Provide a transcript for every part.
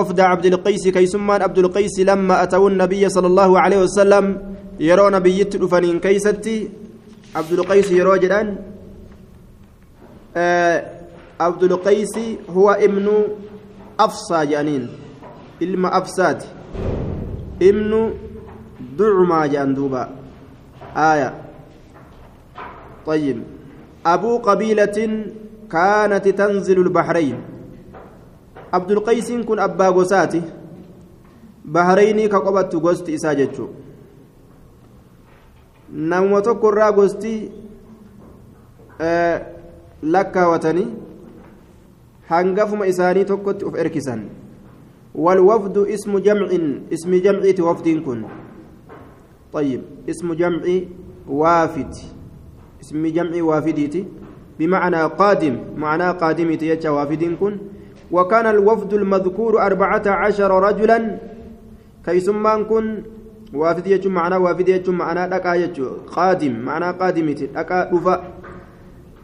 وفد عبد القيس كيسمان عبد القيس لما أتوا النبي صلى الله عليه وسلم يرون نبي دفنين كيستي. عبد القيس يرو جدان آه عبد القيس هو ابن أفصى جانين. علم أفساد. ابن دعما جاندوبا آية. طيب. أبو قبيلة كانت تنزل البحرين. Abdulqaysiin kun abbaa gosaati bahreynii ka qobattu gosti isaa jechuu namuma tokko irraa gosti lakkaawatanii hangafuma isaanii tokkotti uf erkisan والوفد اسم جمع اسم جمعية وفد كن طيب اسم جمع وافد اسم جمع وافديتي بمعنى قادم معنى قادمتي يتشا وافد كن وكان الوفد المذكور أربعة عشر رجلا. كيسمان كن وافد يجو معنا وافد يجو معنا يجو قادم معنا قادمة دكا دفا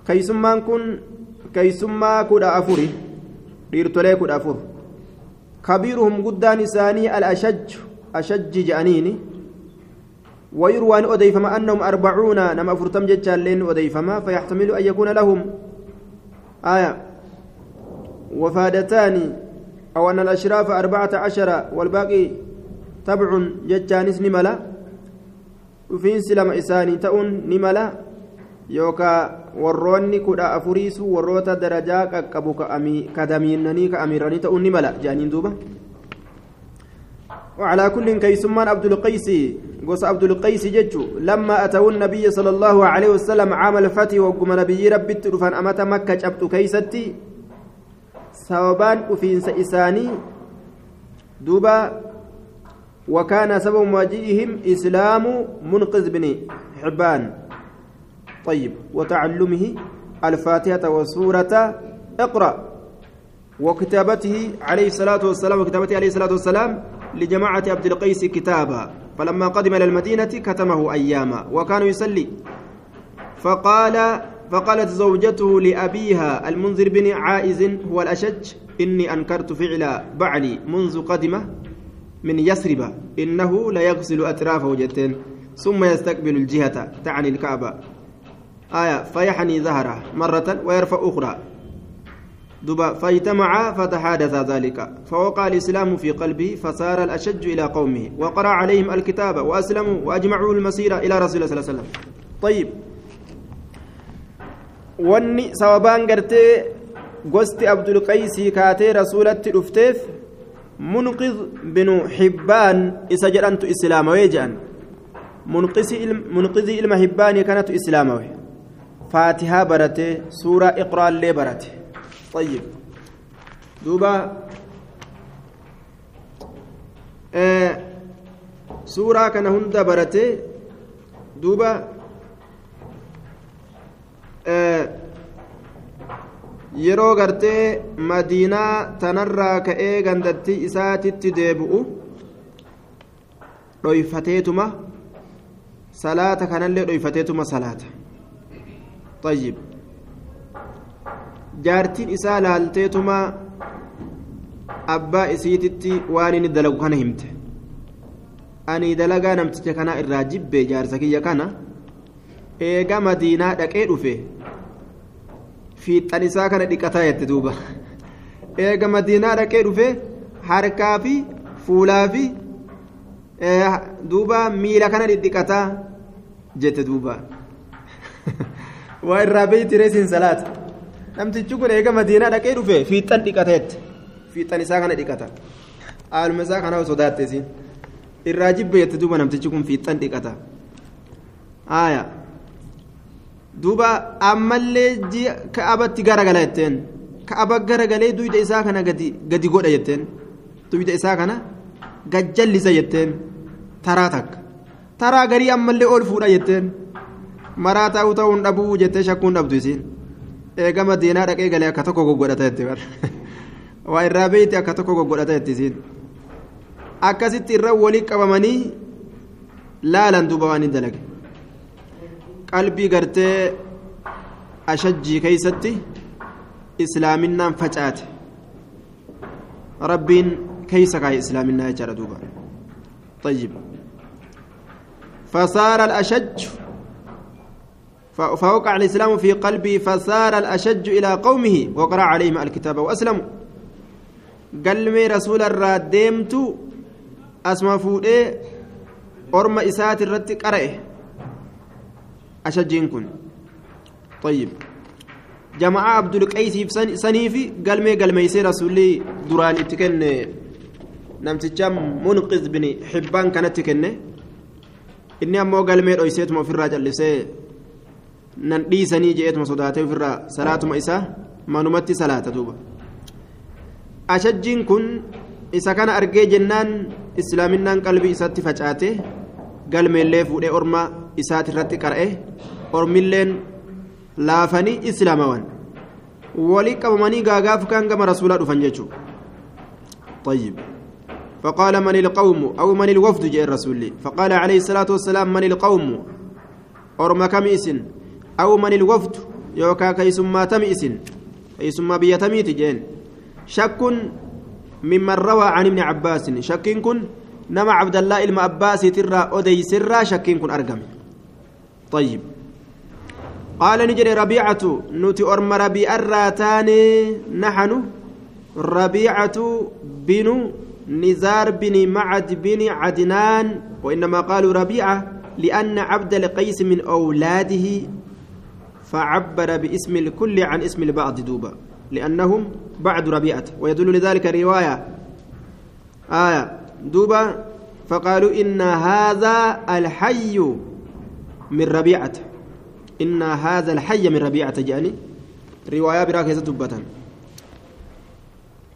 كيسمان كن كيسما كودا أفوري. ديرتولي كودا أفور. كبيرهم قدان نساني الأشج أشج جانيني. ويروى أن أديفما أنهم أربعون نما فرتم جتشان لين أديفما فيحتمل أن يكون لهم. آية. وفادتان أو أن الأشراف أربعة عشر والباقي تبع جتانس نملا. وفين سلم إساني تؤن نملا. يوكا warroonni kudha afuriisu warroota darajaa qaqqabu kadamiinanii ka amiiranii ta'uun ni mala وعلى كل كيسمان عبد القيس قص عبد القيس ججو لما أتوا النبي صلى الله عليه وسلم عام الفتح وقم نبي ربي تلفان أمت مكة جبت كيستي sababaan dhufiinsa isaanii duuba وكان سبب مجيئهم إسلام منقذ بن حبان. طيب وتعلمه الفاتحة وسورة اقرأ. وكتابته عليه الصلاة والسلام وكتابته عليه الصلاة والسلام لجماعة عبد القيس كتابا. فلما قدم إلى المدينة كتمه أياما وكان يصلي. فقال فقالت زوجته لأبيها المنذر بن عائز هو الأشج إني أنكرت فعل بعلي منذ قدمة من يثرب إنه ليغسل أطرافه جتين ثم يستقبل الجهة تعني الكعبة. آية فيحني ظهره مرة ويرفع أخرى. دبا فاجتمعا فتحادث ذلك. فوقع الإسلام في قلبه فصار الأشج إلى قومه وقرأ عليهم الكتاب وأسلموا وأجمعوا المسير إلى رسول الله صلى الله عليه وسلم. طيب. Wanni sababaan gartee gosti abdulqaysii kaatee rasuulatti dhufteef munqid binu hibbaan isa jedhantu islaamawee jedhan munqizii ilma hibbaanii kanatu islaamawe faatihaa barate suuraa iqraallee barate طيب دوبا آه سورة كان هند برته دوبا yeroo gartee madiinaa tanarraa ka'ee gandattii isaatitti deebi'u dhoyfateetuma salaata kanallee dhoyfateetuma salaata طيب jaartiin isaa laalteetuma abbaa isiititti waan inni dalagu kana himte ani dalagaa namticha kanaa irraa jibbe jaarsa kiyya kana eega madiinaa dhaqee dhufe fiixan isaa kana dhiqataa jette duuba eega madiinaa dhaqee dhufe harkaa fi fuulaa fi duuba miila kana dhidhiqataa jette duuba waa irraa beeyti reesiin salaata namtichi kun eega madiinaa dhaqee dhufe fiixan dhiqata jette fiixan isaa kana dhiqata haaluma isaa kana sodaatte isiin irraa jibbe jette duuba namtichi kun fiixan dhiqata aayaa. Duuba ammallee ka'abatti garagala jetteen. Ka'aba garagalee duyda isaa kana gadi godha jetteen. Duyda isaa kana gajjallisa jetteen. Taraa takka. Taraa garii ammallee ol fuudha jetteen. Maraa taa'uu ta'uun dhabuu jettee shakkuun dhabdu isiin. Eega madiinaa dhaqee galee akka tokko goggodhata jette waa irraa beeyti akka tokko goggodhata jette isiin. Akkasitti irra walii qabamanii laalan duuba waan hin dalage qalbii gartee ashajjii keeysatti islaaminaan facaate. Rabbiin كيس كاي إسلامنا يجرى دوبا طيب فصار الأشج فوقع الإسلام في قلبي فصار الأشج إلى قومه وقرأ عليهم الكتاب وأسلموا قلمي رسول الرادمت أسمى فودي أرم إسات الرد قرأه أشجين كن طيب جماعة عبد القيس سنيفي قلمي قلمي سي رسولي دران اتكن نمتجا منقذ بني حبان كانت تكنه inni ammoo galmee dhoyseetuma ofirraa callisee nan dhiisanii je'eetuma sodaatee ofirraa salaatuma isaa manumatti salaata duuba ashajjiin kun isa kana argee jennaan islaaminaan qalbii isatti facaate galmeellee fuudhee orma isaati irratti qara'e ormilleen laafanii islaamawan. Walii qabamanii gaagaaf kan gama rasuulaa dhufan jechuudha طيب فقال من القوم أو من الوفد جاء الرسول فقال عليه الصلاة والسلام من القوم أرم كمئس أو من الوفد يوكا كيسما تمئس كيسما بيتميت جين شك ممن روى عن ابن عباس شك كن نما عبد الله عباس ترى أدي سرى شك كن أرقم طيب. قال نجري ربيعة نتي أرم ربيع الراتان نحن ربيعة بن نزار بن معد بن عدنان وإنما قالوا ربيعة لأن عبد القيس من أولاده فعبر باسم الكل عن اسم البعض دوبا لأنهم بعد ربيعة ويدل لذلك رواية آية دوبا فقالوا إن هذا الحي من ربيعة إن هذا الحي من ربيعة جاني رواية براكزة دبة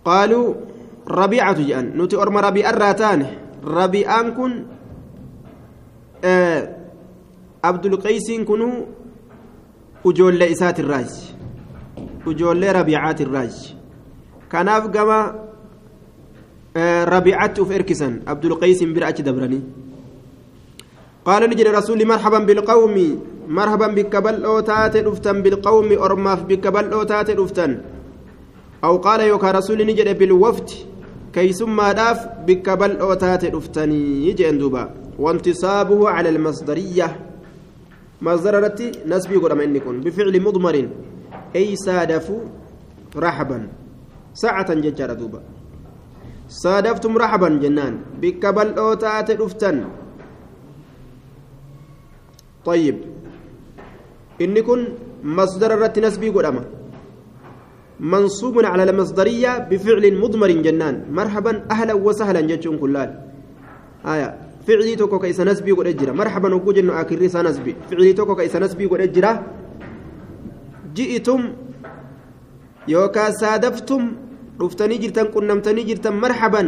قالوا rabiicatu jedhan nuti orma rabii'arraa taane rabii'aan kun abdulqaysiin kunuu ujoollee isaatirraaji ujoollee rabiicaatirraaji kanaaf gama rabiicatti uf erkisan abdulqaysiin bira achi dabranii قال نجري رسول مرحبا بالقوم مرحبا بك بل أوتات دفتن بالقوم أرماف بك بل دفتن أو قال يوكا رسول نجري بالوفد keeysummaadhaaf bikka bal'oo taate dhuftanii jeen duuba وانتصابه على المصدرية. مصدر رتي نسبي قدام إنكم بفعل مضمر. أي سادف رحبا. ساعة ججارة دوبا. صادفتم رحبا جنان. بكبل أوتات رفتن طيب. إنكم مصدر رتي نسبي قدامه منصوب على المصدرية بفعل مضمر جنان. مرحبا أهلا وسهلا جتشون كلال آية. فعلي توكو كيس نسبي قد أجرا. مرحبا وكوج إنه آخر ريسا نسبي. فعلي توكو كيس نسبي قد أجرا. جئتم يوكا سادفتم. رفتني جرتن قنمتني جرتن. مرحبا.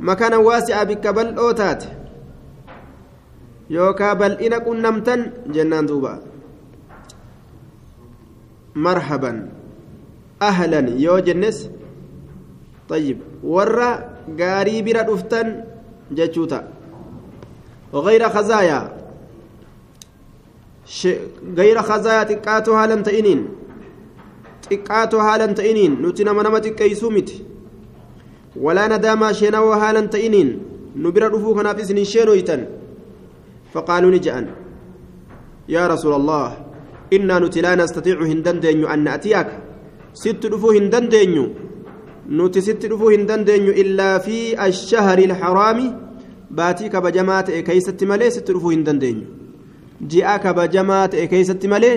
مكانا واسعا بك بل أوتات. بل إن قنمتن جنان دوبا مرحبا أهلا يو جنس طيب ورا غاري برا دفتن جچوتا وغير خزايا ش... غير خزايا تقاتو حالا تئنين تقاتو حالا تئنين نتنا منما تقيسو متي ولا نداما شيناو حالا تئنين نبرا دفو كنا في سنين شينويتن فقالوا نجأن. يا رسول الله إنا نتي لا نستطيع هندندن أن نأتيك ست دفو هندندن نتي ست دفو هندندن إلا في الشهر الحرام. باتي كبجمات كيست مالي ست دفو هندندن جاء كبجمات كيست مالي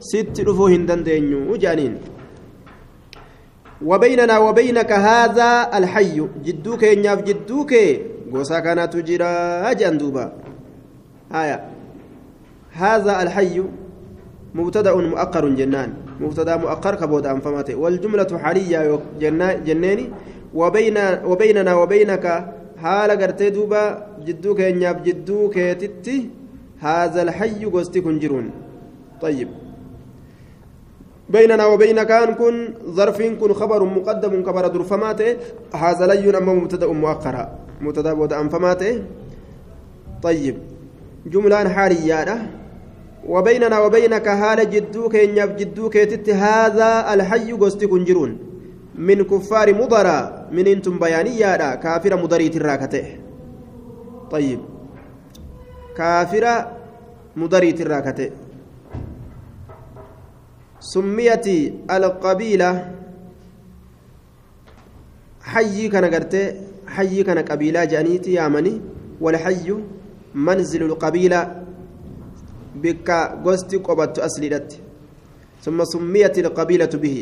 ست دفو هندندن وجانين. وبيننا وبينك هذا الحي. جدوك يناف جدوك غوسا كانت تجرى جندوبا هايا هذا الحي مبتدأ مؤخر جنان. مبتدأ مؤخر كبود انفمته والجملة حالية جناني وبين وبيننا وبينك حال غرتي دوبا جدو كينياف جدو كيتتي هذا الحي غوستي كنجرون. طيب. بيننا وبينك أن كن ظرف كن خبر مقدم كبر درفماته هذا لي أما مبتدأ مؤخر مبتدأ بود انفماته طيب. جملة حالية. وبيننا وبينك هال جدوك إنياف جدوك هذا الحي قصتي كنجرون. من كفار مضرا من إنتم بيانية كافر مضري تراكته طيب. كافر مضري تراكته سميت القبيلة. حي كان قرتي حي كان قبيلة جانيتي يامني والحي منزل القبيلة بك غوستي قبت أسلدت ثم سميت القبيلة به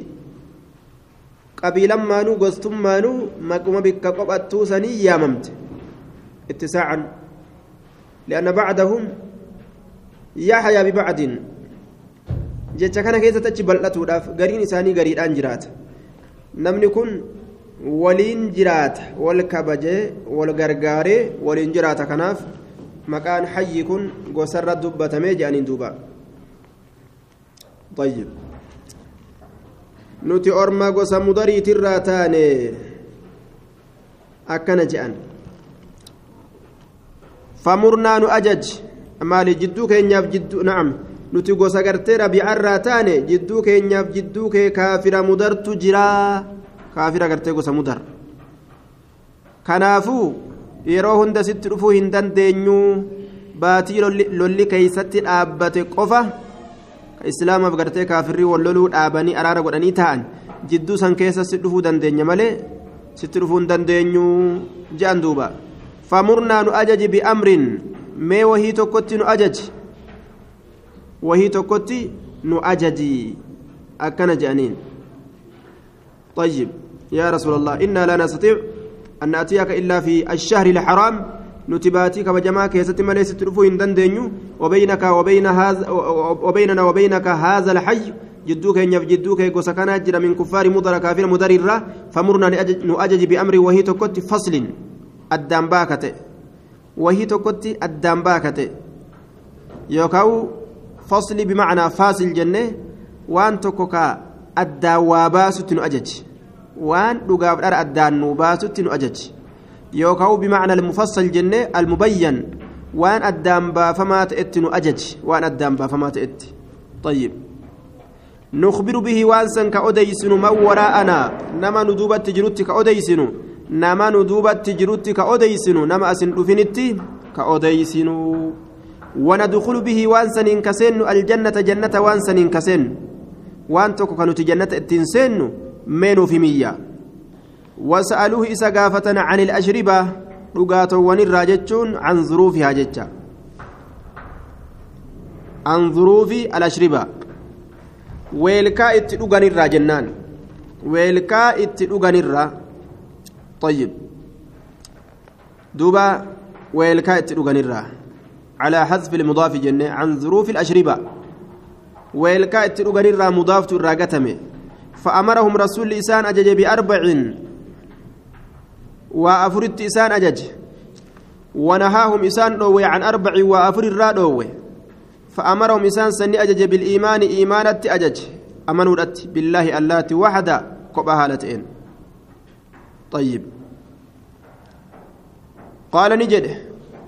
قبيلة مانو غوستم مانو مقوم بك قبت سني ياممت اتساعا لأن بعدهم يحيى ببعد achi bal'atuudhaaf gariin isaanii gariidhaan jiraata namni kun waliin jiraata wal kabajee wal gargaaree waliin jiraata kanaaf maqaan hayyi kun gosarra dubbatamee jedhaniin duuba طيب nuti orma gosa mudariitirraa taane akkana je'an famurnaa nu ajaj maali jidduu keenyaaf jidduu na'am nuti gosa gartee rabiicarraa taane jidduu keenyaaf jidduu kee kaafira mudartu jiraa kaafira gartee gosa mudar kanaafuu yeroo hunda sitti dhufuu hin dandeenyu baatii lolli keeysatti dhaabbate qofa islaamaaf gartee kaafirrii walloluu dhaabanii araara godhanii ta'an jidduu san keessa si dhufuu dandeenya malee sitti dhufuu hin dandeenyu je'an duuba famurnaa nu ajaji bi'amrin mee wahii tokkotti nu ajaji wahii tokkotti nu ajaji akkana je'aniin طيب يا رسول الله إنا لا نستطيع أن نأتيك إلا في الشهر الحرام نتباتي كما كيست مليس تلفو دندنيو وبينك وبين هذا وبيننا وبينك هذا الحي جدوك إن جدوك كان جرى من كفار مضر كافر مضر فمرنا نؤجج بأمر وهي تكت فصل. الدم باكته وهي تكت الدم باكته يوكاو فصل بمعنى فاصل جنة وان تكوكا وان دقاب الدان نوباس تنؤجج يوكاو بمعنى المفصل جنة المبين وان الدام فما تأت أجج وان الدام فما تأت طيب نخبر به وانسا كأديسن من وراءنا نما ندوبة تجرت كأديسن نما ندوبة تجرت كأديسن نما أسن رفنتي كأديسن وندخل به وانسا إنكسن الجنة جنة وانسا إنكسن وان تكو كانت جنة التنسن منو في مية وسألوه إسا قافة عن الأشربة jechuun an zuruufihaa jecha an zuruufi alashriba weelkaa itti dhuganirraa jennaan weelkaa itti dhuganirraa طيب دوبا ويلكا اتدغنرا على حذف المضاف جنة عن ظروف الأشربة ويلكا اتدغنرا مضاف الراقتمه فأمرهم رسول لسان أجج بأربع وأفرت إسان أجج ونهاهم إسان دوي عن أربع وأفر الرادوي فأمرهم إسان سني أجج بالإيمان إيمانة أجج أمنوا بالله اللات وحدا قبها لتئن. طيب. قال نجد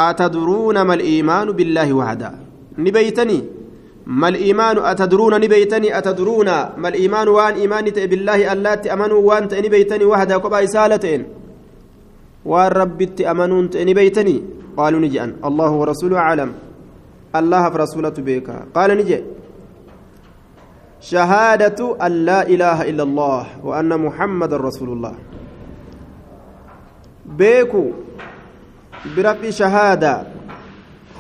أتدرون ما الإيمان بالله وحدا نبيتني. ما الإيمان أتدرون نبيتني أتدرون ما الإيمان وان إيمان بالله اللات أمنوا وان نبيتني وحدا قبها إسالتين ta'e ni beeytanii qaaluu ni je'an allahu warasuulu aclam allahaaf rasulatu beeka qaala ni jedhe shahaadatu an laa ilaaha illa allah wa anna muhammadan rasuulullah beeku برفع شهادة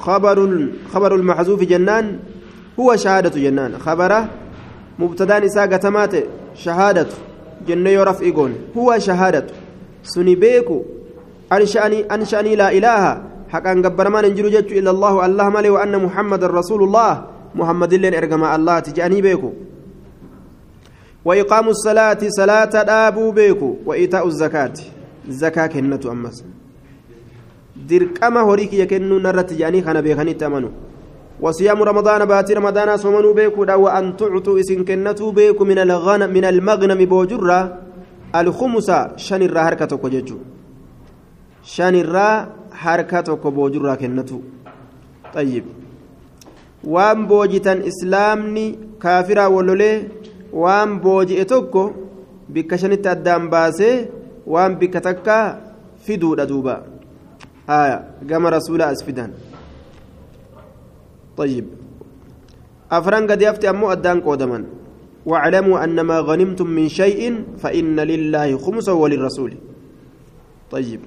خبر خبر المحذوف جنان هو شهادة جنان. خبره مبتدا نساء قتمات شهادة جنة يرف إيقون. هو شهادة. سني بيكو. أنشأني أنشأني لا إله. حقا قبر ما ننجر جدت إلا الله الله ملي وأن محمد رسول الله. محمد لين إرقم الله تجأني بيكو. وإقام الصلاة صلاة دابو بيكو. وإيتاء الزكاة. زكاة كنة أمس. horii kiyya kennuu narratti jedhanii kana beekanitti amanu وصيام رمضان باتي رمضان صومنوا بيكو وأن تعطوا إسن كنتوا بيكو من الغنم من المغنم بوجرة الخمس شن كججو shanirraa harka tokko boojurraa kennatu xayyib waan boojitan islaamni kaafiraa wallolee waan booji'e tokko bikka shanitti addaan baasee waan bikka takka fiduudha duuba haya gama rasuula as fidan طيب. أفران قد يفتي أمو أدان قودما واعلموا أن ما غنمتم من شيء فإن لله خمسه وللرسول. طيب.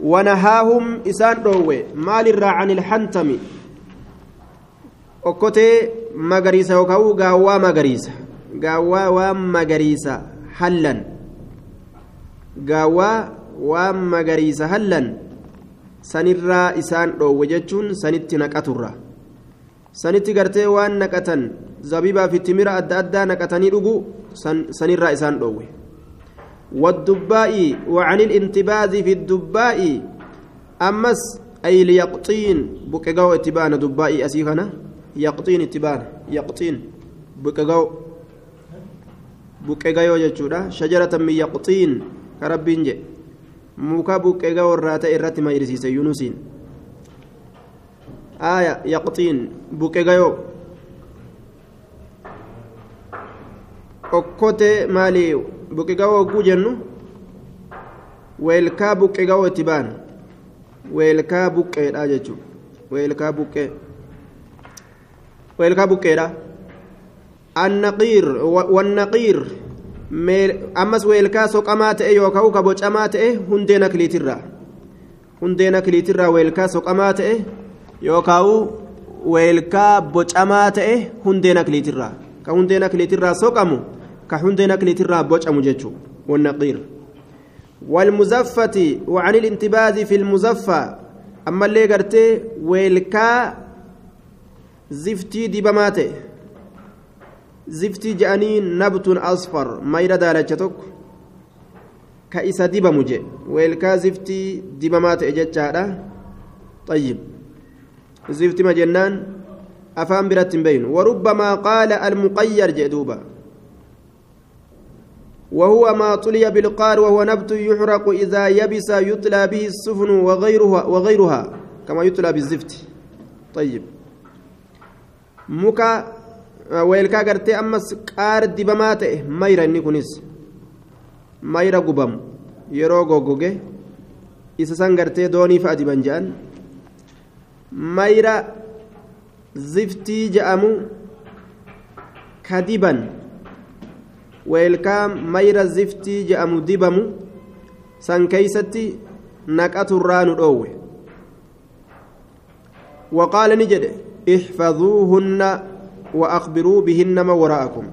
ونهاهم إسان روي مال عن الحنتم؟ okkotee magariisa yookaan gaawwaa magariisa gaawwaa waan magariisa hallan gaawwaa waan sanirraa isaan dhoowwe jechuun sanitti naqaturra sanitti gartee waan naqatan zabiibaa fi timira adda addaa naqatanii dhugu sanirraa isaan dhoowwe والدباء وعن الانتباذ في الدباء أمس أي ليقطين بكجاو اتبان دباء أسيخنا يقطين اتبان يقطين بكجاو بكجاو جتشورا شجرة من يقطين كربين جي muka buqqee gawarraa ta'e irratti mayrisiise yunusiin aaya yaqxiin buqqee gayoo okkotee maali buqqee gawoo ogguu jennu weelkaa buqqee gawoo itti baan weelkaa buqqeedha jechuudha weelkaa buqqee weelkaa buqqeedha annaqiir wannaqiir ammas weelkaa soqamaa ta'e yookaan ka bocamaa ta'e hundeen akiliitirraa hundeen akiliitirraa weelkaa soqamaa ta'e yookaan weelkaa bocamaa ta'e hundeen akiliitirraa ka hundeen akiliitirraa soqamu ka hundeen akiliitirraa bocamu jechuudha wannaqiir walmuzaffati wacanil intibaazi fil muzaffa ammallee gartee weelkaa ziftii dibamaa ta'e. Ziftii je'anii nabtun asfar mayra daalacha tokko ka isa dibamu je weelkaa ziftii dibamaa طيب. زفت ما جنان. أفهم برت بين. وربما قال المقير جدوبا. وهو ما طلي بالقار وهو نبت يحرق إذا يبس يطلى به السفن وغيرها وغيرها كما يطلى بالزفت. طيب. مكا weelkaa gartee ammas qaar dibamaa ta'e mayra inni kunis mayra gubamu. Yeroo goggoge isa san gartee doonii fa'a diban jedhan mayra ziftii jedhamu ka diban. Weelkaa mayra ziftii jedhamu dibamu san keeysatti naqatu irraa nu dhoowwe. Waqaala ni jedhe ixfaduuhunna وأخبروا بهن ما وراءكم.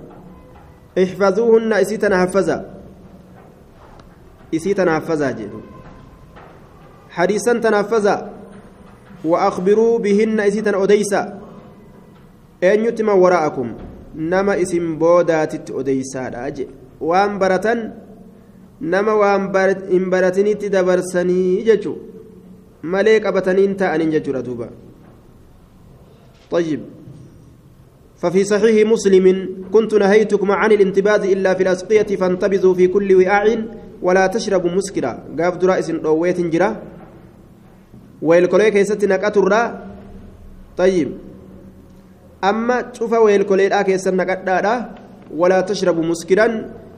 احفظوهن إسيتنا حفظا إسيتنا حفظا جدو حديثا تنفذا وأخبروا بهن إسيتنا أديسا أن يتم وراءكم. نما إسم بودات أديسا أجي وأن برتن نما وأن إن برتني تدبرسني ججو مليك أبتنين تأنين ججو ردوبا. طيب. ففي صحيح مسلم كنت نهيتكم عن الانتباذ إلا في الأسقية فانتبذوا في كل وعاء ولا تشربوا مسكرا. قاف درائس رويت جرا. ويلكولي كيست نكاتورا طيب. أما شوف ويلكولي لا كيست نكاتورا ولا تشربوا مسكرا.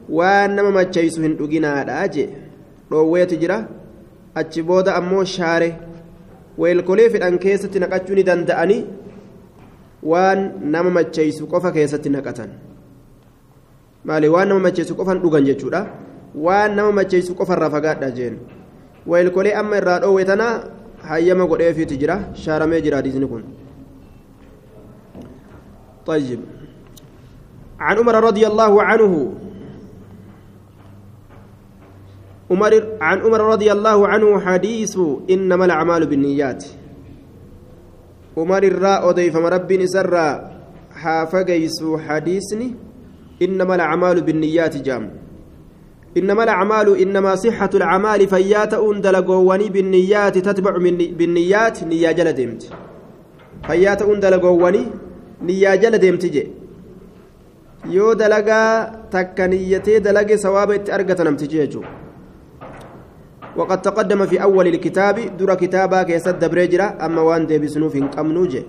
وأنما ما تشيسو هندوغينا راجي رويت جرا. ammoo shaare weelkolee fedhan keessatti naqachuu ni danda'anii waan nama macheessu qofa keessatti naqatan maali waan nama macheessu qofan dhugan jechuudha waan nama macheessu qofarraa fagaadha jeen weelkolee amma irraa dhoowwe tana hayyama godheefiiti jira shaaramee jira hadiisni kun طيب عن عمر رضي الله عنه عمر عن عمر رضي الله عنه حديث إنما الأعمال بالنيات عمر الراء ضيف رب سرى حافقيس حديثني إنما الأعمال بالنيات جام. إنما الأعمال إنما صحة الأعمال فيات أندلقواني بالنيات تتبع من بالنيات نيا جل ديمت. فيات أندلقواني نيا جل ديمت جي. yoo dalagaa takka niyyatee dalage sawaaba itti argata namtichi jechuudha وقد تقدم في أول الكتاب در كتابا كيسد بريجرا أما وان دي بسنوف قمنوجه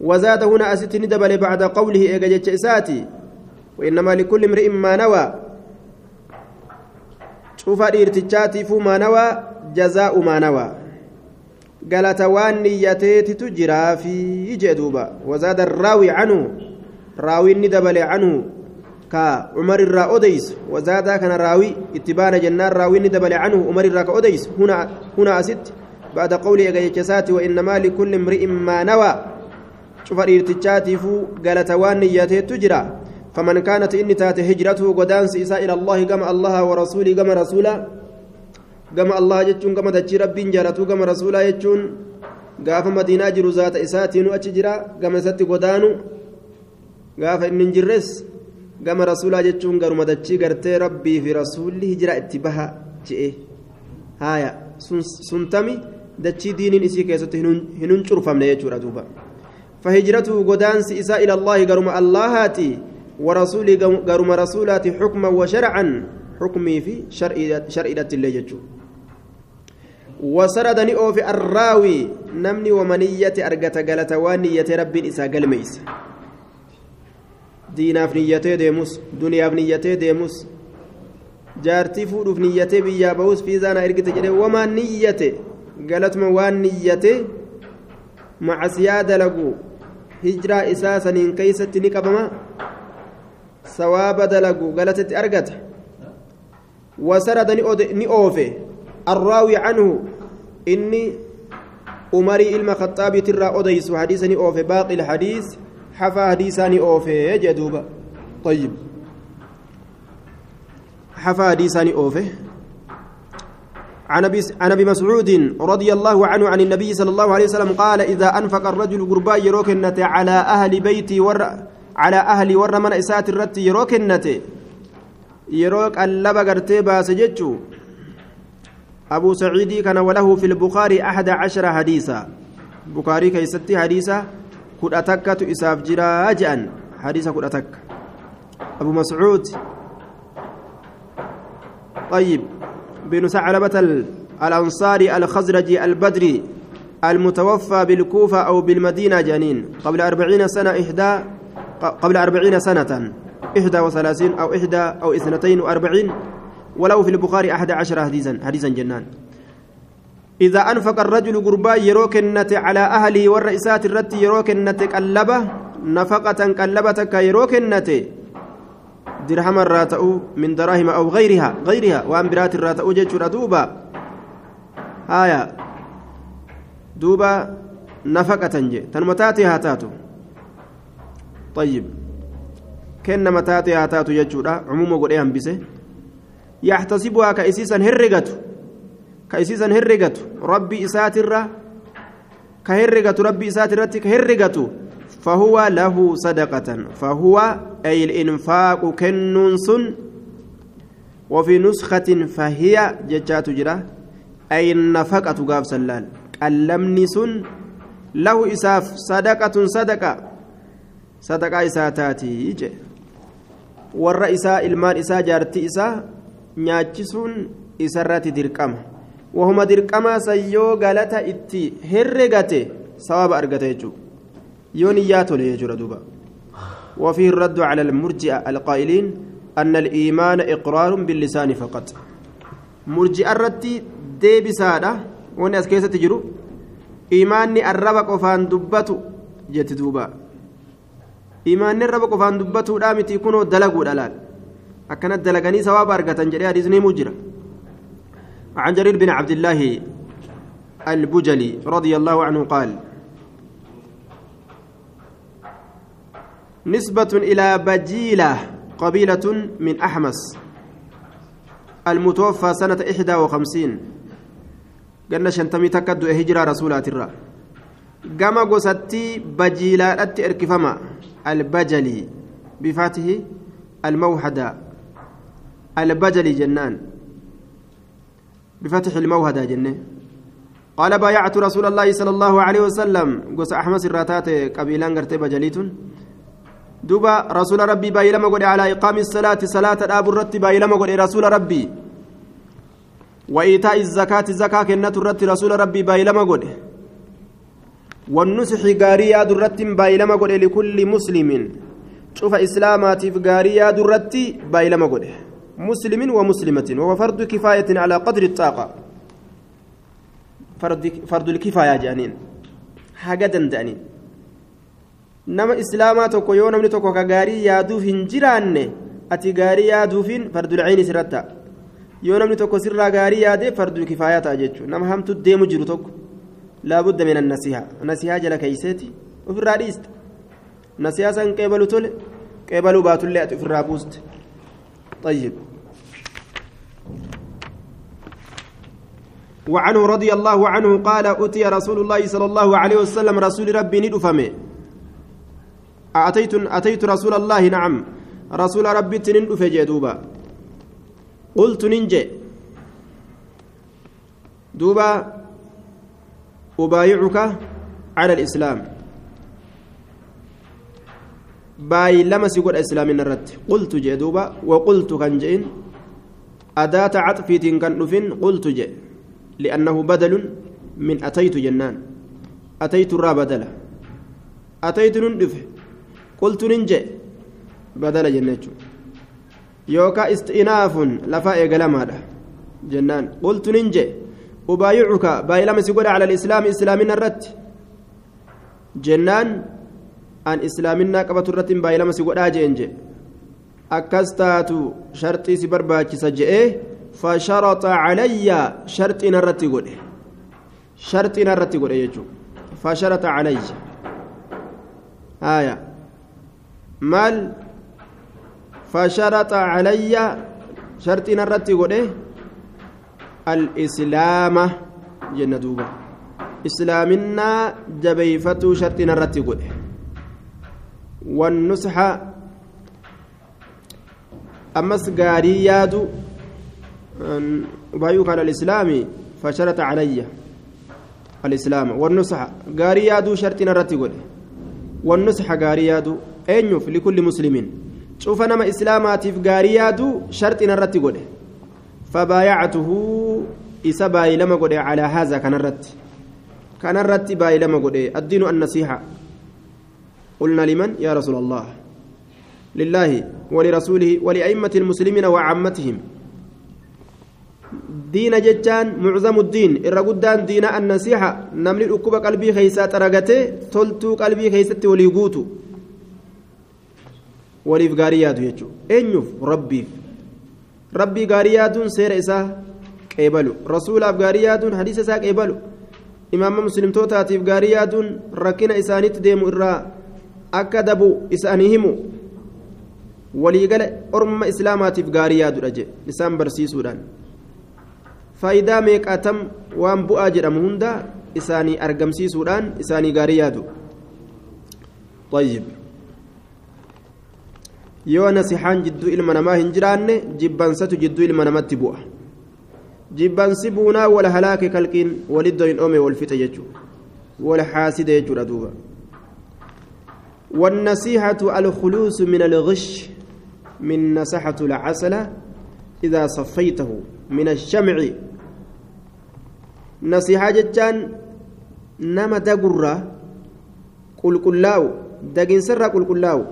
وزاد هنا أستني دبل بعد قوله إيجاجة إساتي وإنما لكل امرئ ما نوى. شوف الارتجاتي فو ما نوى جزاء ما نوى. قالت وان نيتيت تجرى في جدوبا وزاد الراوي عنه راوي ندبل عنه. كعمر الرا أوديس وزاد كان راوي اتبان جنان راوي ندبل عنه عمر الرا أوديس هنا هنا أست بعد قولي أجيتشسات وإنما لكل امرئ ما نوى شوف الارتجاتي فو قالت وان نيتيت تجرى فمن كانت إني تات هجرته قدانس إساء إلى الله كما الله ورسوله كما رسوله كما الله يجون كما دجي ربي جارته كما رسوله يجون قاف مدينة جرو ذات إساتين أتجرا كما ست قدانو قاف إن جرس كما رسوله يجون قرم دجي قرتي ربي في رسوله هجرا اتباها جئه هايا سنتمي دجي دين إسي كيست هنون شرفم يجورا دوبا فهجرته قدانس إساء إلى الله قرم اللهاتي ورسولي قرم رسولات حكما وشرعا حكمي في شرع الله جتشو وسردني أوفي الراوي نمني ومنية أرقت قالت وانية رب إسا قلميس diinaaf niyyatee deemus duniyaaf niyyatee deemus jaartii fuudhuuf niyyatee biyyaa bahus fiizaana ergite jedhe wamaa niyyate galatuma waan niyyate macasiyaa dalagu hijraa isaa saniin keeysatti ni qabama sawaaba dalagu galatatti argata وسرد نئوفه الراوي عنه إني أمري إلما خطابي ترى أديس حديثا نئوفه باقي الحديث حفا حديثا نئوفه جدوبا طيب. حفا حديثا نئوفه عن أبي مسعود رضي الله عنه عن النبي صلى الله عليه وسلم قال إذا أنفق الرجل قربا يروكنته على أهل بيتي ور على أهل ور من إسات الرت yeroo qallaba gartee baase jechuu abuu saciidii kana walahu fi lbukaarii axada cashara hadiisa bukaarii keeysatti hadiisa kudha takkatu isaaf jiraa je'an. Hadiisa kudha takka. Abu طيب بن ثعلبة الأنصاري الخزرجي البدري المتوفى بالكوفة أو بالمدينة جنين قبل أربعين سنة إحدى قبل أربعين سنة إحدى وثلاثين أو إحدى أو اثنتين وأربعين ولو في البخاري أحد عشر حديثا حديثا جنان إذا أنفق الرجل قربا يروكنة على أهله والرئيسات الرت يروكنة قلبة نفقة قلبتك يروكنة درهم الراتأو من دراهم أو غيرها غيرها وأن برات الراتأو دوبا. هايا. دوبا نفقة جي. تنمتاتي هاتاتو. طيب. haa taatu jechuudha cumuuma godhee hambise yaxtasibuhaa ka isiisan herregatu rabbi isaatirra ka herregatu rabbi isaatirratti ka herregatu فهو له صدقة فهو أي الإنفاق كنون سن وفي نسخة فهي ججات جرا أي النفقة قاب سلال قلمني سن له إساف صدقة صدقة صدقة إساتاتي جي isaa ilmaan isaa jaartii isaa nyaachisuun isarratti dirqama wahuma dirqamaa san yoo galata itti herregate sawaba argata jechuudha yoo niyyaa وفيه الرد على المرجئة القائلين أن الإيمان إقرار باللسان فقط مرجئة الرتي دي بسادة وناس كيسة تجرو إيماني الربق وفان دبتو جت دوبا imaanni raba qofaan dubbatuudhaa miti kunoo dalaguudha laal akkana dalaganii sawaaba argatan jedhee hadiisni himuu jira عن جرير بن عبد الله البجلي رضي الله عنه قال نسبة إلى بجيلة قبيلة من أحمس المتوفى سنة إحدى وخمسين. قلنا شنتمي تكد هجرة رسولات الرّ قام قصتي بجيلة أتي البجلي بفاته الموحدة البجلي جنان. بفتح الموهدة جنة. قال بايعت رسول الله صلى الله عليه وسلم. قص أحمد الراتات قبيلان قرتي بجليتون دوبا رسول ربي بايلما قد على إقام الصلاة صلاة الأب الرت بايلما قد رسول ربي. وإيتاء الزكاة الزكاة كنة الرت رسول ربي بايلما قد. والنسح غاري ياد الرتم بايلما قد لكل مسلم. cufa islaamaatiif gaarii yaaduu irratti baay'ilama godhe muslimin wa muslimatin wa fardu kifaayatin alaa qadri xaaqa fardul kifaayaa jedhaniin haga danda'aniin nama islaamaa tokko yoo namni tokko ka gaarii yaaduuf hin jiraanne ati gaarii yaaduufiin fardul cayni sirratta yoo namni tokko sirraa gaarii yaade fardul kifaayaa ta'a jechuudha nama hamtu deemu jiru tokko laabudda min annasihaa nasihaa jala keeyseeti ofirraa dhiiste nasihaa san qeebalu tole qeebaluu baatullee ati ofirraa buuste طيب. وعنه رضي الله عنه قال أتي رسول الله صلى الله عليه وسلم رسول ربي ندفمه. أتيت أتيت رسول الله؟ نعم. رسول ربي تندف دوبا. قلت ننجي. دوبا أبايعك على الإسلام. باي لما سيقول إسلام الرد. قلت جي دوبا وقلت كان جين أداة عطفي كان نفين قلت جي لأنه بدل من أتيت جنان. أتيت الرا بدلا أتيت نندف قلت ننجي بدل جنة يوكا استئناف لفا إقلام هذا جنان. قلت ننجي أبايعك باي لما سيقول على الإسلام إسلامنا الرد. جنان. أن إسلامنا قبة الرد باي لما سيقول آجي أكستاتو شرطي سبرباكي سجئه فشرط علي شرط نرتي قول شرط نرتي قول يجو فشرط علي آية مال فشرط علي شرط نرتي قول الإسلام جنة دوبا إسلامنا جبيفتو شرط نرتي قول والنصح أمس قاري يادو أبايوك على الإسلام فشرط علي الإسلام. والنصح قاري يادو شرطنا رتقل والنصح قاري يادو أينف لكل مسلم. شوف أنا إسلاماتي في قاري يادو شرطنا رتقل فبايعته إسا باي لما قد على هذا كان الرت كان الرت باي لما قد الدين النصيحة قلنا لمن يا رسول الله لله ولرسوله ولأئمة المسلمين وعامتهم irra guddaan diina annasiixa namni dhukkuba qalbii keeysaa xaragatee toltuu qalbii keeysatti walii guutu waliif gaarii yaadu jechuudha eenyuuf rabbiif rabbii gaarii yaaduun seera isaa qeebalu rasuulaaf gaarii yaaduun hadiisa isaa qeebalu imaama muslimtootaatiif gaarii yaaduun rakkina isaanitti deemu irraa akka dabu isaanii himu waliigala orma islaamaatiif gaarii yaadudha jedhe isaan barsiisuudhaan. faayidaa meeqaatam waan bu'aa jedhamu hunda isaanii argamsiisuudhaan isaanii gaarii yaadu طيب yoo nasixaan jidduu ilma namaa hin jiraanne jibbansatu jidduu ilma namatti bu'a jibbansi buunaa wal halaake kalqiin waliddoo hin oome wal fixe jechuudha wal haaside jechuudha duuba والنصيحة الخلوص من الغش من نصحة العسل إذا صفيته من الشمع nasihaa jechaan nama dagurraa qulqullaa'u dagiinsarraa qulqullaa'u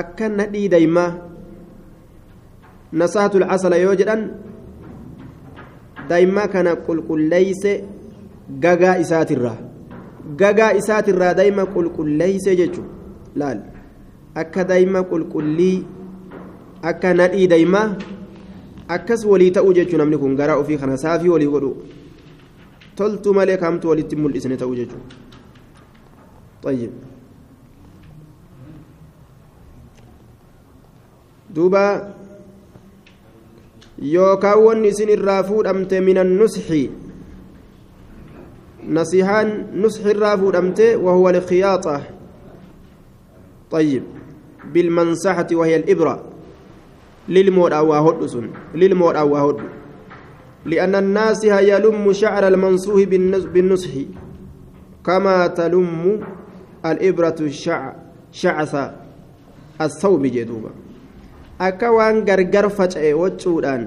akka nadhii daymaa nasaatul asala yoo jedhan daymaa kana qulqulleeyse gagaa isaatirraa gagaa isaatirraa dayma qulqulleeyse jechu laal akka dayma qulqullii akka nadhii daymaa akkas walii ta'uu jechuun namni kun garaa ofii kana saafii walii godhu toltu malee kaamtu walitti mul'isne ta'uu. طيب دوبا yookaan wanni isin irraa fuudhamte minan nusxi nasihaan nusxi irraa fuudhamte wahuwa alkhiyaaxa طيب بالمنسحة وهي الإبرة للمود أو هد سن للمود أو هد لأن الناس يلم شعر المنصوه بالنصح كما تلم الإبرة الشع شعث الثوب جدوبا akka waan gargar faca'e waccuudhaan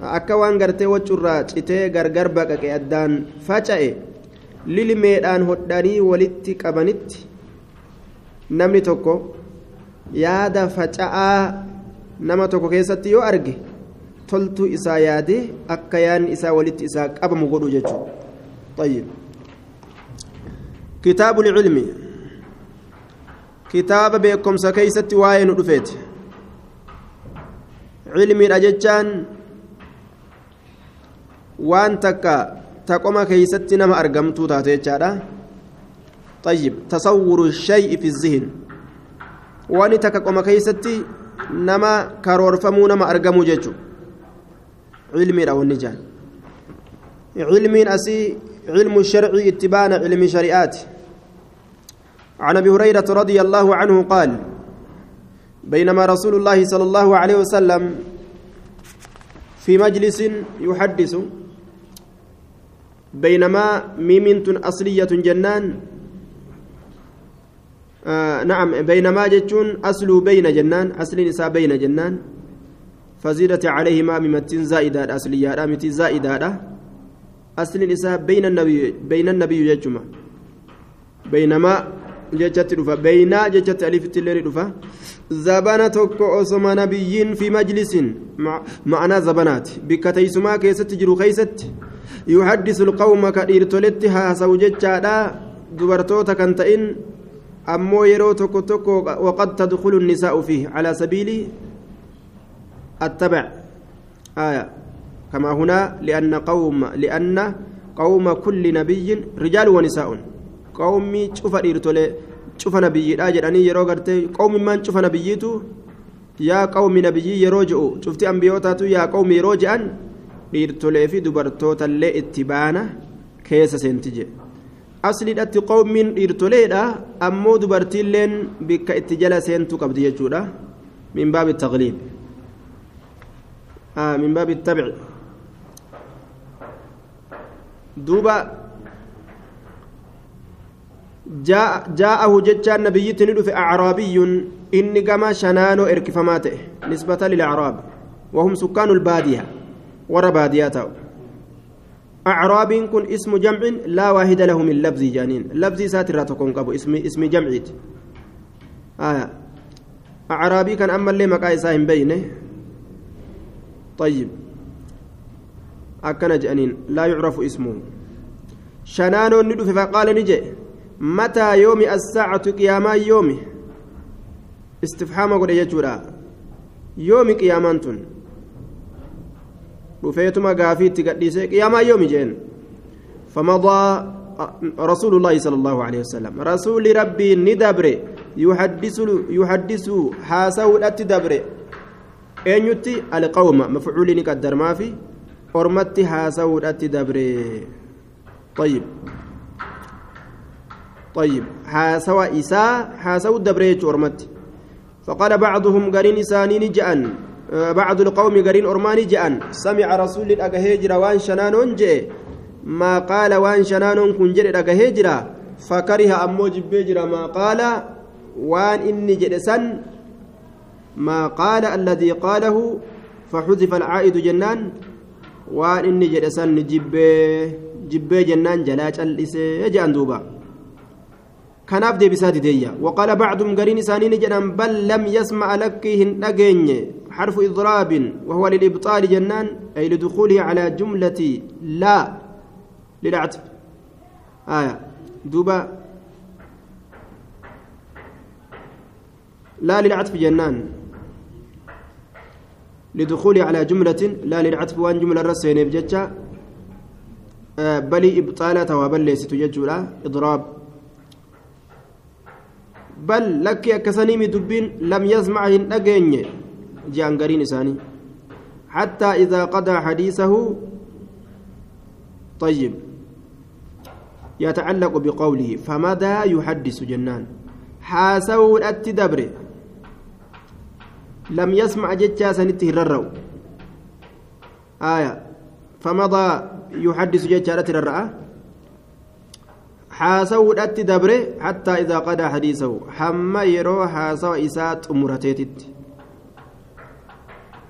akka waan gartee waccurraa citee gargar baqaqe addaan faca'e lilmeedhaan hodhanii walitti qabanitti namni tokko yaada faca'aa nama tokko keessatti yoo arge toltuu isaa yaadee akka yaadni isaa walitti isaa qabamu godhu jechuudha طيب كتاب العلم كتاب بكم سكيست واين دفيت علمي أجتان waan takka keeysatti nama argamtuu taate jechaadha طيب تصور الشيء في الذهن. واني تكا قوما كيستي نما كارور فمو نما أرقمو جيجو علمي أو النجان علمي أسي علم الشرع اتبان علم شريعات. عن أبي هريرة رضي الله عنه قال بينما رسول الله صلى الله عليه وسلم في مجلس يحدث بينما ميمنت أصلية جنان. آه نعم بينما جتون أصل بين جنان أصل نساء بين جنان. فزيدت عليهما ممتين زائدة أصلية متي زائدة. أصل نساء بين النبي بين النبي جتما بينما جتت رفا بين جتت ألف تلري رفا زبانة توكو أسما نبيين في مجلس معنى زبانات. بكتيسما كيست جرو خيست. يحدث القوم كديرتولت هاسو جتشادا دبرتوتا كنتئن أمو يرو توكو توكو وقد تدخل النساء فيه. على سبيل التبع آية. كما هنا لأن قوم لأن قوم كل نبي رجال ونساء. قومي شوف ديرتولي شوف نبي أجراني يرو غرتي قوم من شوف نبيتو يا قوم نبي يرو جو شفتي أنبيوتاتو؟ يا قوم يرو جأن dhiirtolee fi dubartootaallee itti baana keessa seenti jedhe asliidhatti qawmiin dhiirtoleedha ammoo dubartiilleen bikka itti jala seentuu qabdi jechuudha min baabi taqliib min baabi tabici duuba jaa'ahu jechaan nabiyyitti ni dhufe acraabiyyun inni gama shanaanoo erkifamaa ta'e nisbata lilacraab wahum sukkaanu lbaadiyaa warra baadiyyaa ta'u acraabiin kun ismu jamcin laa waahida lahu min labzii jaaniin labzii isaati irraa tokkon qabu ismi jamciiti acraabii kan ammallee maqaa isaa hin beeyne طيب أكن جانين لا يعرف اسمه شنانو ندف فقال نجي متى يوم الساعة قياما يوم استفحام قد يجورا يوم قيامانتون رفيتما قافيت قديسة قياما يوم جين فمضى رسول الله صلى الله عليه وسلم رسول ربي ندبر يحدث يحدث حاسو الاتدبر eenyutti? Alqawma mafcuulini qaddarmaa fi ormatti haasawuudhatti dabre. طيب طيب حاسوا إساء حاسوا الدبريج أرمت فقال بعضهم قرين إسانين جأن بعض القوم قرين أرماني جأن سمع رسول الأقهيجر وان شنان جئ ما قال وان شنان كنجر الأقهيجر فكره أمو جبيجر ما قال وان إني جلسا ما قال الذي قاله فحذف العائد جنان وان إني جلسا جبه جبه جنان جلاج الإسي جأن دوبا kanaaf deebisaa dideeyya. Waqaala bacduum gariin isaanii ni jedhan bal lam yasma'a lakkii hin xarfu idraabin wahuwa lilibxaali jennaan ay lidukuulihi calaa jumlati laa lilactif aya duuba لا للعطف جنان. لدخوله على جملة لا للعطف وأن جملة رسين بجتة بل إبطالة وبل ليست ججولا إضراب. بل لك كسنيم دبين لم يسمع أجين جانغرين إساني حتى إذا قضى حديثه طيب. يتعلق بقوله فماذا يحدث جنان؟ حاسو التدبر لم يسمع جتشا سنته الرو آية. فمضى يحدث جتشا الرأى dhatti dabre hattaa idaa qadaa hadiisahu hamma yeroo haasawa isaa xumurateetitti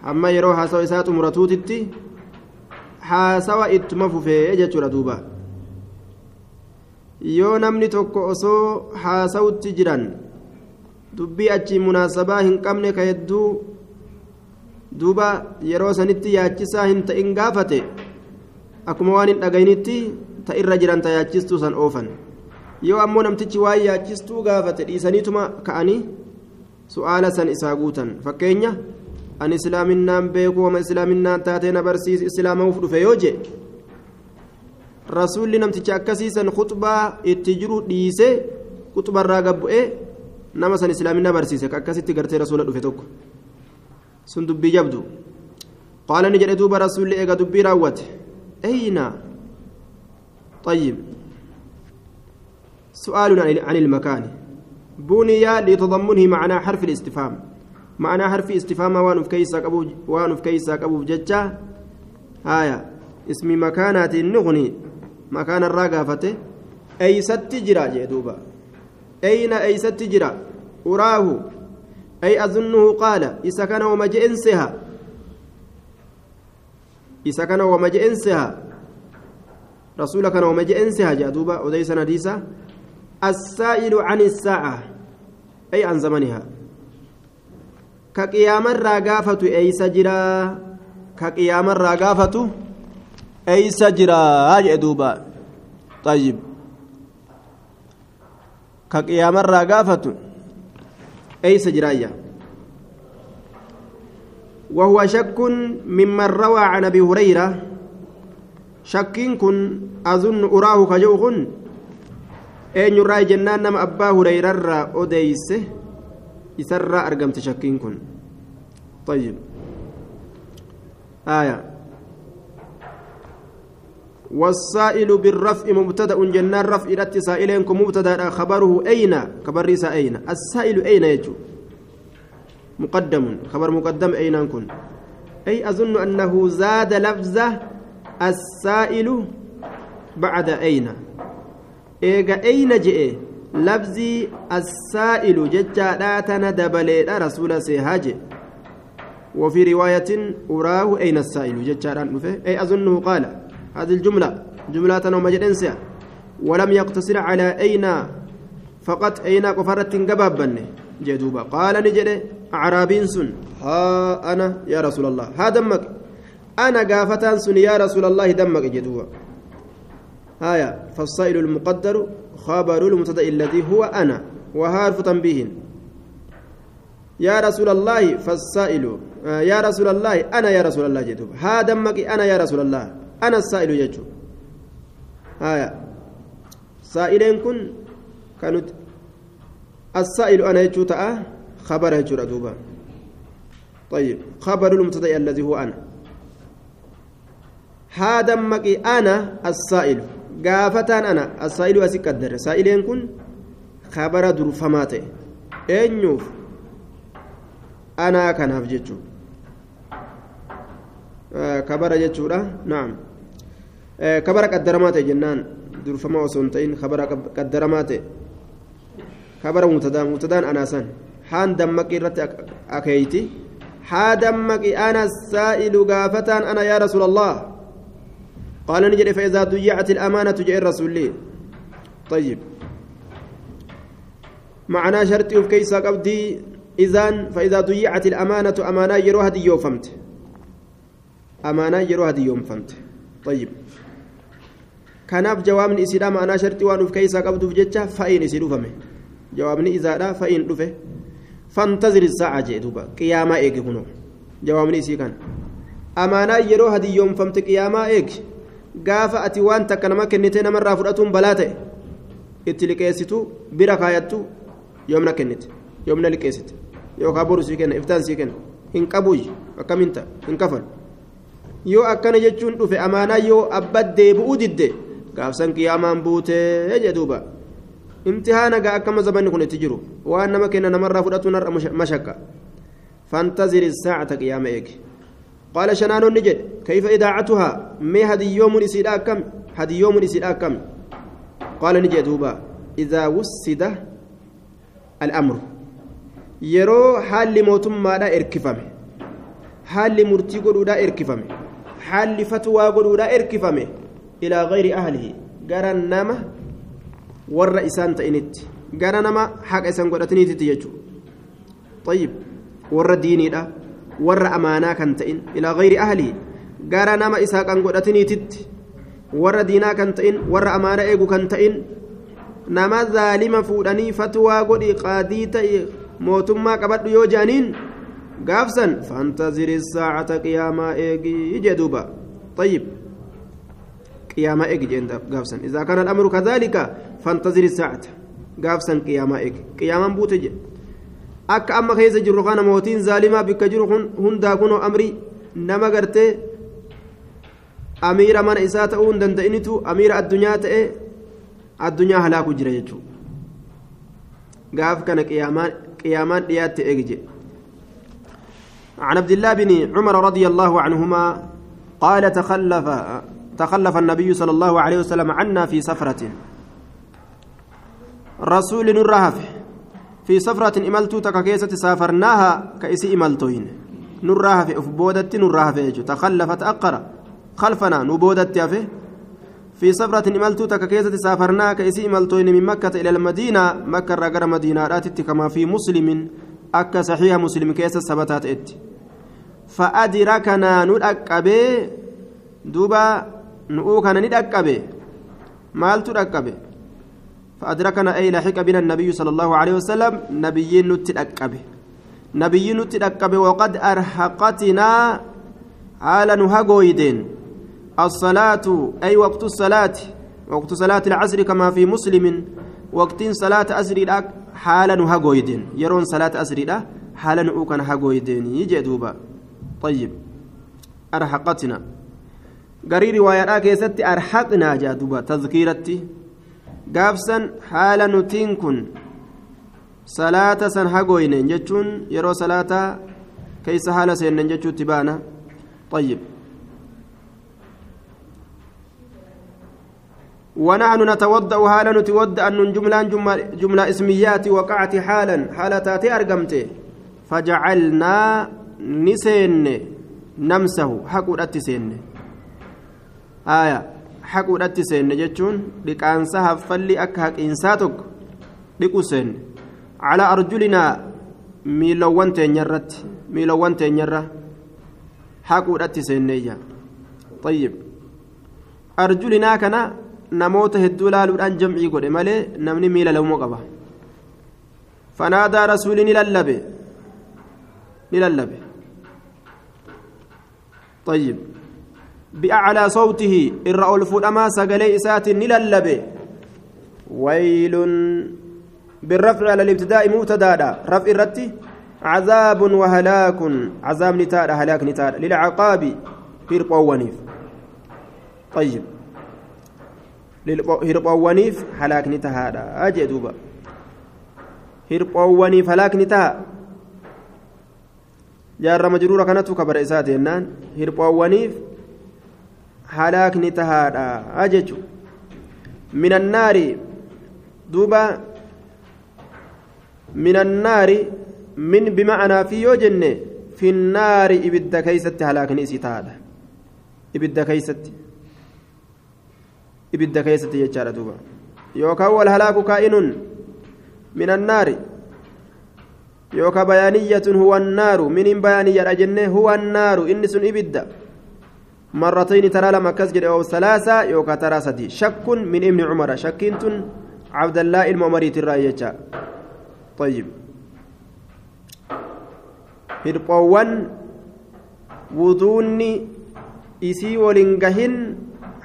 hamma yeroo haasawa isaa xumuratuutitti haasawa ittuma fufee jechuudha duuba. Yoo namni tokko osoo haasawutti jiran dubbii achi munaasabaa hin qabne ka hedduu duuba yeroo sanitti yaachisaa hin ta'in gaafate akkuma waan hin dhagaynitti ta irra jiran ta yaachistuu san oofan. Yoo ammoo namtichi waan yaachistuu gaafate dhiisaniituma ka'anii su'aala san isaa guutan. Fakkeenya an islaaminaan beeku wama islaaminaan taatee na barsiisi islaamamuuf dhufe yoo je rasuulli namticha akkasiisan khuxbaa itti jiru dhiisee khuxbarraa gabbu'ee nama san islaaminaa barsiise ka akkasitti gartee rasuula dhufe tokko sun dubbii jabdu qaala ni jedhe duuba rasuulli eega dubbii raawwate ayna طيب سؤال عن المكان بني لتضمنه معنى حرف الاستفهام معنى حرف استفهام وان في كيسا قبو وان في كيسا قبو ججا. آية. اسم مكانات النغني مكان الراقافة أي ست جرا جدوبا أين أي ست جرا؟ أراه. أي أظنه قال إذا كان ومجئنسها إذا كان ومجئنسها رسول كان ومجئنسها جدوبا وديس نديسة السائل عن الساعة. أي عن زمنها. كقيام الراقافة أي سجرا كقيام الراقافة أي سجرا جدوبا طيب كقيام الراقافة أي سجرايا وهو شك ممن روى عن أبي هريرة شك كن أظن أراه كجوخن أين يرى جنان نم أبا هريرة أديس أرقمت شك كن. طيب. آية. والسائل بالرفع مبتدأ جنان رفع إلى سائلينكم مبتدأ. خبره أين؟ خبر أين؟ السائل أين يجو؟ مقدم. خبر مقدم أين كن؟ أي أظن أنه زاد لفظة السائل بعد أين؟ إيجا أين جئ؟ لفظي السائل ججا لا تندبل رسول سيهاج وفي رواية أراه أين السائل ججا أي أظنه قال هذه الجملة جملة ومجد ولم يقتصر على أين فقط أين قفرت قبابا جدوبا قال نجد أعرابين سن ها أنا يا رسول الله ها دمك أنا قافتان سن يا رسول الله دمك جدوبا آية فالصائل المقدر خبر المبتدأ الذي هو أنا وهارف تنبيه. يا رسول الله فالسائل آه يا رسول الله أنا يا رسول الله جدوبا ها دمك أنا يا رسول الله. أنا السائل يجو آية. سائلين كن كانوا السائل أنا يجو تأه خبر يجو دوبا طيب خبر المبتدأ الذي هو أنا. هذا مكي أنا السائل. قافتان أنا السائل أسيك الدر سائلين كن خبر درفمات أنيوف أنا كان هفجتشو kabara jechuudha naam kabara qaddaramaa ta'e jennaan durfamaa osoo hin ta'in kabara qaddaramaa ta'e kabara mutadaa mutadaan anaasan haan dammaqii irratti akeeyti haa dammaqi ana saa'ilu gaafataan ana yaa rasuula ni jedhe fa'idaa duyyacati الأمانة جاء الرسول طيب. معنى شرطي في كيسا قبدي إذن فإذا ضيعت الأمانة أمانة يروها دي يوفمت أمانة يروها دي يوفمت طيب. كناف جوابني إسيدا معنى شرطي وانو في كيسا قبدو في جتة فإن إسيدو فمه. جوابني إذا لا فإن دفه فانتظر الساعة جئتوبا قيامة إيك هنو. جوابني إسي كان. أمانة يروها دي يوفمت قيامة إيك gaafa ati waan takka nama kennite namarraa fudhatuun balaa ta'e itti liqeessitu bira kaayattu yoomna kennite? Yoomna liqeessite? Yookaan boru sii kenna iftaan sii kenna. Hin qabuuyi akkamiin ta'a hin kafalu. Yoo akkana jechuun dhufe amaanaa yoo abba deebi'uu didde gaafsan qiyaamaan buutee jedhuuba imtihaana gaa akkama zabanni kun itti jiru. Waan nama kenna namarraa fudhatuun har'a mashakka. Fantaziri saacata qiyaama eegi. قال شنان نجد كيف إذاعتها؟ ما هدي يوم إسيد أكم؟ هدي يوم إسيد أكم. قال نجد دوبا إذا وسد الأمر. يرو حال موتم ما لا إركفم. حال مرتي قلودا إركفم. حال فتوى قلودا إركفم. إلى غير أهله. قال نما ور إسان تئنت قال نما حق إسان قلتني تتيجو طيب ور ديني ده ور أمانة كنتئن إلى غير أهلي gara nama isaa kan godhatiniititti warra diinaa kan ta'in warra amaana eegu kan ta'in nama zaalima fuudhanii fatwaa godhi qaadii ta'e mootummaa qabadhu yoo jedhaniin gaafsan fantaziri saacata qiyaamaa eegii jedhuuba طيب قيامة إيج جند قافسن إذا كان الأمر كذلك فانتظر الساعة قافسن قيامة إيج قيامة بوتج أك أما خيز جرخان موتين ظالمة بك جرخ هندا كنو أمري نما قرتي amiira mana isaa ta'uu hin danda'initu amiira addunyaa ta'e addunyaa halaaku jira jechuudha gaaf kana qiyaamaan dhiyaatte eegje عن عبد الله بن عمر رضي الله عنهما قال تخلف تخلف النبي صلى الله عليه وسلم عنا في سفرة رسول نرهف في سفرة إملتو تككيسة سافرناها كإسي إملتوين. نرهف أفبودت نرهف تخلف تأقر خلفنا نبودت يافه في. سفرة إملتو تككيسة سافرنا كإسي إملتوين من مكة إلى المدينة. مكة رقر مدينة راتت كما في مسلم. أكا صحيح مسلم كيسة سبتات إت. فأدركنا ندأكبه دوبا نؤوكنا ندأكبه مالتو دأكبه فأدركنا أي لحق بنا النبي صلى الله عليه وسلم نبي نتدأكبه نبي نتدأكبه وقد أرهقتنا حالا نهجويدين الصلاة أي وقت الصلاة وقت صلاة العصر كما في مسلم وقت صلاة أسر حالا نهجويدين يرون صلاة أسر حالا نؤكن هجويدين يجي دوبا. طيب. أرحقتنا قري رواية كيست أرحقنا جا دوبا. تذكيرتي. قافسا حالا نتين كن صلاة سن هجوين جتشون يرو صلاة كيس حالا سين جتشو تبانا طيب ونحن نتوضأ حالا نتوضأ أن جملة جملة, اسميات وقعت حالا. حالتات أرقمت فجعلنا نسين نمسه. حقو الاتسين آية. حقو الاتسين جتشون لكانسها فلي أكهك إنساتك لكسين على أرجلنا ميلوان تنيرت ميلوان تنيرت haquudhatti seenneeyya طيب arjulinaa kana namoota hedduu laaluudhaan jamcii godhe malee namni miila lamoo qaba fanaadaa rasuuli ni lallabe ni lallabe طيب بأعلى صوته إر الفلما سقلي إسات نللبه ويل بالرفع على الابتداء مبتدا رفع الرتي عذاب وهلاك. عذاب نتاد هلاك نتاد للعقاب هرقوانيف طيب. هرقوانيف هلاك نتهاد أجي دوبا. هرقوانيف هلاك نتها. جار مجرورة كانت كبر إسات هنان هرقوانيف halaakni tahaadha jechu. Minannaari duuba min annaari min bima'anaa fi yoo jenne finnaari ibidda keeysatti halaakni isii tahaadha. Ibidda keeysatti. Ibidda keeysatti jechaadha duuba. Yookaan wal halaaku kaa'inun minannaari yookaan bayaaniyyatun huwa annaaru minin bayaaniyyadha jennee huwa annaaru inni sun ibidda مرتين ترى لما كسجد أو ثلاثة يوكا ترى سدي شك من ابن عمر شكنت عبد الله المؤمري الرأي طيب hirphoowwan wuduunni isii waliin gahin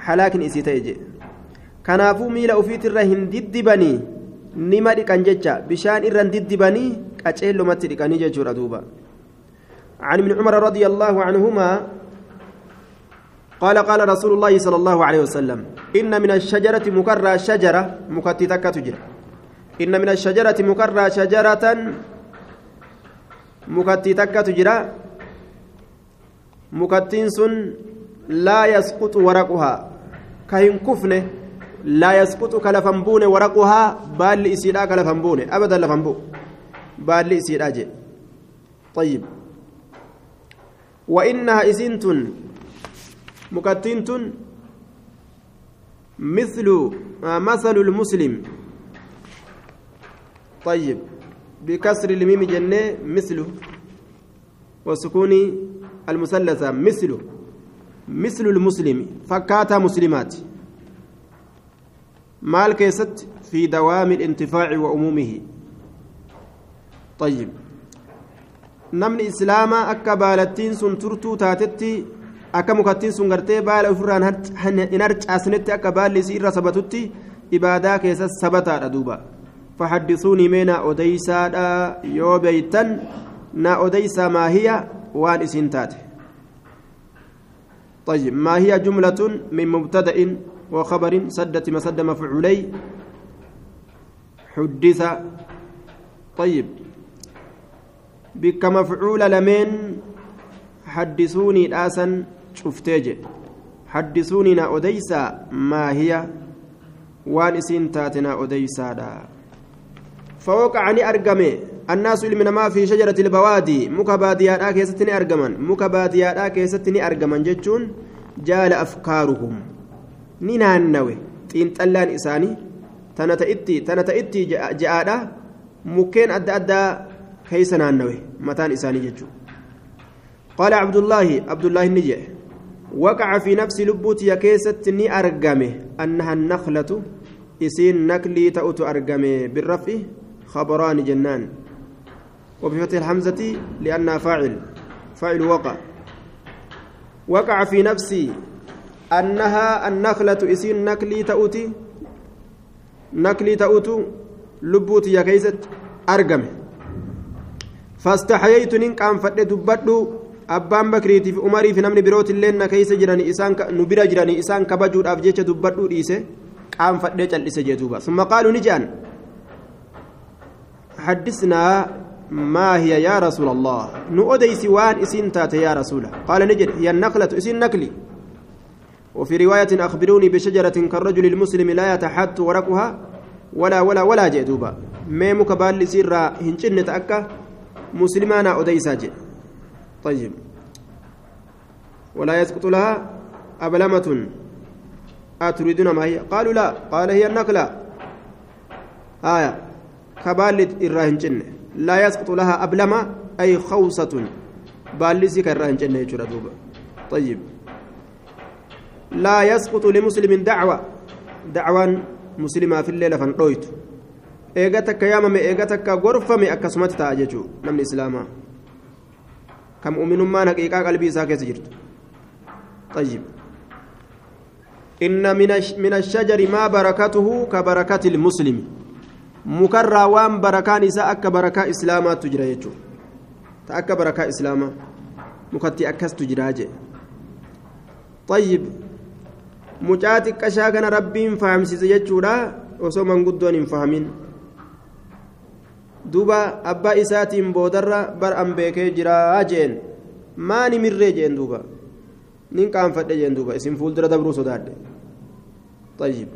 halaakin isii ta'e jedhe kanaafuu miila ufiitirra hin diddibanii nima dhiqan jecha bishaan irra diddibanii qaceellumatti dhiqanii jechuudha duuba عن ابن عمر رضي الله عنهما قال قال رسول الله صلى الله عليه وسلم إن من الشجرة مكرر شجرة. مكتتك تجر إن من الشجرة مكرر شجرة. مكتتك تجر مكتنس لا يسقط ورقها. كاين كفنة لا يسقط كلفنبون ورقها. بل لإسيلا كلفنبون. أبدا لفنبو. بل لإسيلا طيب. وإنها إسنت مكتنت مثل مثل المسلم. طيب بكسر الميم جنة مثله وسكون المثلثة مثله مثل المسلم فكاتا مسلمات. مال كيست في دوام الانتفاع وأمومه. طيب. akka baalattiin sun turtuu taatetti akka mukattiin sun gartee baala ofirraan hin harcaasnetti akka baalli isii irra sabatutti ibaadaa keessas sabataadha duuba fahaddisuunii mee naa odeysaadha yoo beeytan naa odeysaa maahiya waan isiin taate طيب ما هي جملة من مبتدأ وخبر سدت مسد مفعولي حدث طيب بك مفعول لمن حدثوني الآسن شفتيج حدثوني نا أديسا ما هي وان اسين تاتنا أديسا دا فوقعني أرقمي الناس ilmi في شجرة البوادي muka baadiyyaadhaa keessatti ni argaman muka baadiyyaadhaa keessatti ni argaman jechuun jaala afkaaruhum ni naannawe xiinxallaan isaanii tana ta'itti tana ta'itti je'aadha mukkeen adda addaa keeysa naannawe mataan isaanii jechuudha qaala cabdullaahi abdullaahi ni jedhe وقع في نفس لبوت يا كيست ني أرقمه أنها النخلة. إسين نكلي تأوت أرقمه بالرفع خبران جنان. وبفتح الحمزة لأنها فاعل. فاعل وقع. وقع في نفسي أنها النخلة. إسين نكلي تأوتي نكلي تأوت لبوت يا كيست أرقم فاستحييت ننقام فد دبدو. Abbaan bakriitiif umarii fi namni birooti illee na keessa jiranii isaan nu bira jiranii isaan kabajuudhaaf jecha dubbadhuu dhiise qaanfadhee cal'ise jee duuba summa qaaluu ni jedhan حدثنا ما هي يا رسول الله نؤديس وان اسين تات يا رسول قال نجد هي النخلة اسين نكلي وفي رواية أخبروني بشجرة كالرجل المسلم لا يتحت ورقها ولا ولا ولا جدوبا ميمو كبال سيرا هنشن تأكا مسلمانا أديسا طيب ولا يسقط لها أبلمة أتريدون ما هي قالوا لا قال هي النخلة آية كبال الراهن جنة لا يسقط لها أبلمة أي خوصة بالسي كالراهن جنة يجرى دوبا طيب لا يسقط لمسلم دعوة دعوة مسلمة في الليلة فانقويت eega takka yaamame eega takka gorfame akkasumatti ta'a jechuudha uminummaan haqiiqaa qalbii isaa keessa jirtu. طيب إن من من الشجر ما بركته كبركة المسلم مكرر وان بركان إساء أك بركة إسلاما تجرى يجو تأك بركة إسلاما مكتي أكس تجرى طيب مجاتك كشاكنا ربي فهم سيجو osoo manguddoon hin fahamin. Duuba abbaa isaatiin boodarra bar an beekee jiraa jeen maani mirree jeen duuba nin qaanfadhe jeen duuba isin fuuldura dabruu sodaadhe طيب